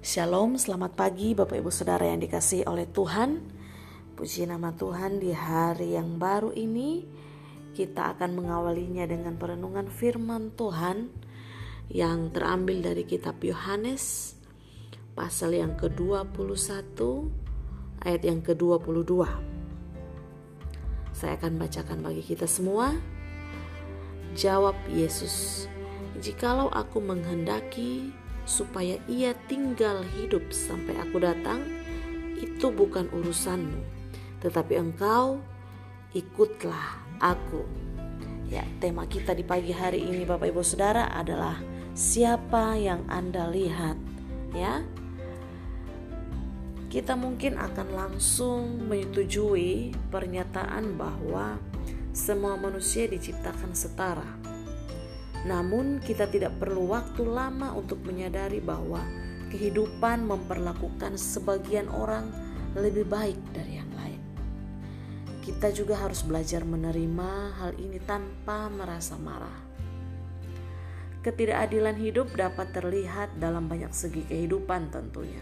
Shalom, selamat pagi Bapak Ibu Saudara yang dikasih oleh Tuhan. Puji nama Tuhan di hari yang baru ini kita akan mengawalinya dengan perenungan firman Tuhan yang terambil dari kitab Yohanes pasal yang ke-21 ayat yang ke-22. Saya akan bacakan bagi kita semua. Jawab Yesus, "Jikalau aku menghendaki supaya ia tinggal hidup sampai aku datang, itu bukan urusanmu, tetapi engkau ikutlah aku. Ya, tema kita di pagi hari ini Bapak Ibu Saudara adalah siapa yang Anda lihat, ya. Kita mungkin akan langsung menyetujui pernyataan bahwa semua manusia diciptakan setara namun, kita tidak perlu waktu lama untuk menyadari bahwa kehidupan memperlakukan sebagian orang lebih baik dari yang lain. Kita juga harus belajar menerima hal ini tanpa merasa marah. Ketidakadilan hidup dapat terlihat dalam banyak segi kehidupan, tentunya.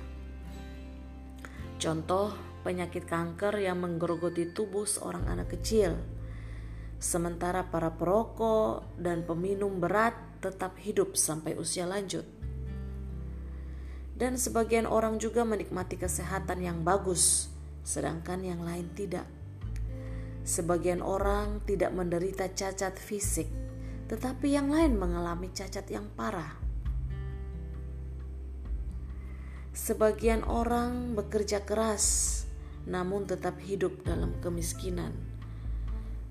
Contoh penyakit kanker yang menggerogoti tubuh seorang anak kecil sementara para perokok dan peminum berat tetap hidup sampai usia lanjut. Dan sebagian orang juga menikmati kesehatan yang bagus, sedangkan yang lain tidak. Sebagian orang tidak menderita cacat fisik, tetapi yang lain mengalami cacat yang parah. Sebagian orang bekerja keras, namun tetap hidup dalam kemiskinan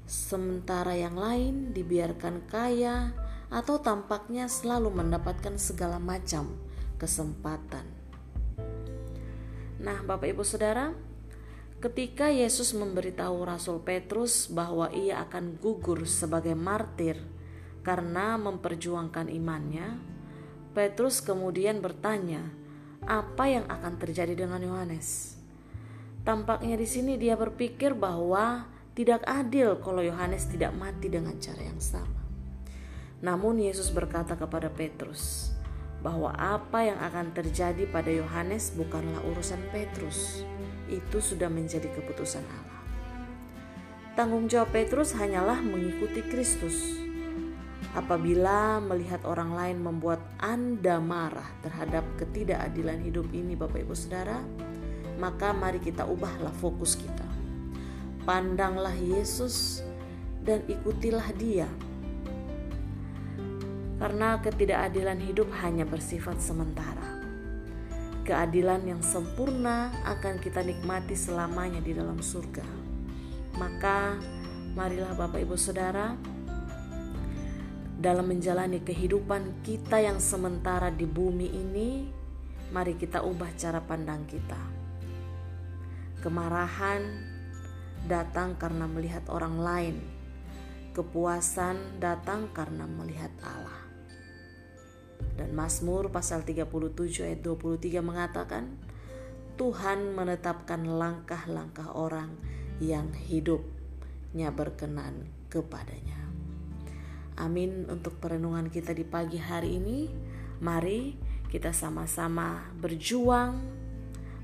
sementara yang lain dibiarkan kaya atau tampaknya selalu mendapatkan segala macam kesempatan. Nah, Bapak Ibu Saudara, ketika Yesus memberitahu Rasul Petrus bahwa ia akan gugur sebagai martir karena memperjuangkan imannya, Petrus kemudian bertanya, apa yang akan terjadi dengan Yohanes? Tampaknya di sini dia berpikir bahwa tidak adil kalau Yohanes tidak mati dengan cara yang sama. Namun Yesus berkata kepada Petrus bahwa apa yang akan terjadi pada Yohanes bukanlah urusan Petrus. Itu sudah menjadi keputusan Allah. Tanggung jawab Petrus hanyalah mengikuti Kristus. Apabila melihat orang lain membuat Anda marah terhadap ketidakadilan hidup ini Bapak Ibu Saudara, maka mari kita ubahlah fokus kita Pandanglah Yesus dan ikutilah Dia. Karena ketidakadilan hidup hanya bersifat sementara. Keadilan yang sempurna akan kita nikmati selamanya di dalam surga. Maka, marilah Bapak Ibu Saudara, dalam menjalani kehidupan kita yang sementara di bumi ini, mari kita ubah cara pandang kita. Kemarahan, datang karena melihat orang lain. Kepuasan datang karena melihat Allah. Dan Mazmur pasal 37 ayat 23 mengatakan, Tuhan menetapkan langkah-langkah orang yang hidupnya berkenan kepadanya. Amin untuk perenungan kita di pagi hari ini. Mari kita sama-sama berjuang,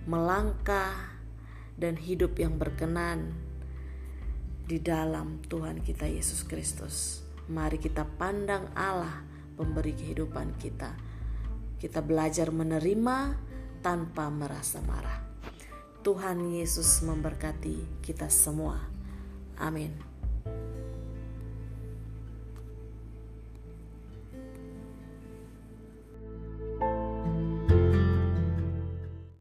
melangkah, dan hidup yang berkenan di dalam Tuhan kita Yesus Kristus. Mari kita pandang Allah pemberi kehidupan kita. Kita belajar menerima tanpa merasa marah. Tuhan Yesus memberkati kita semua. Amin.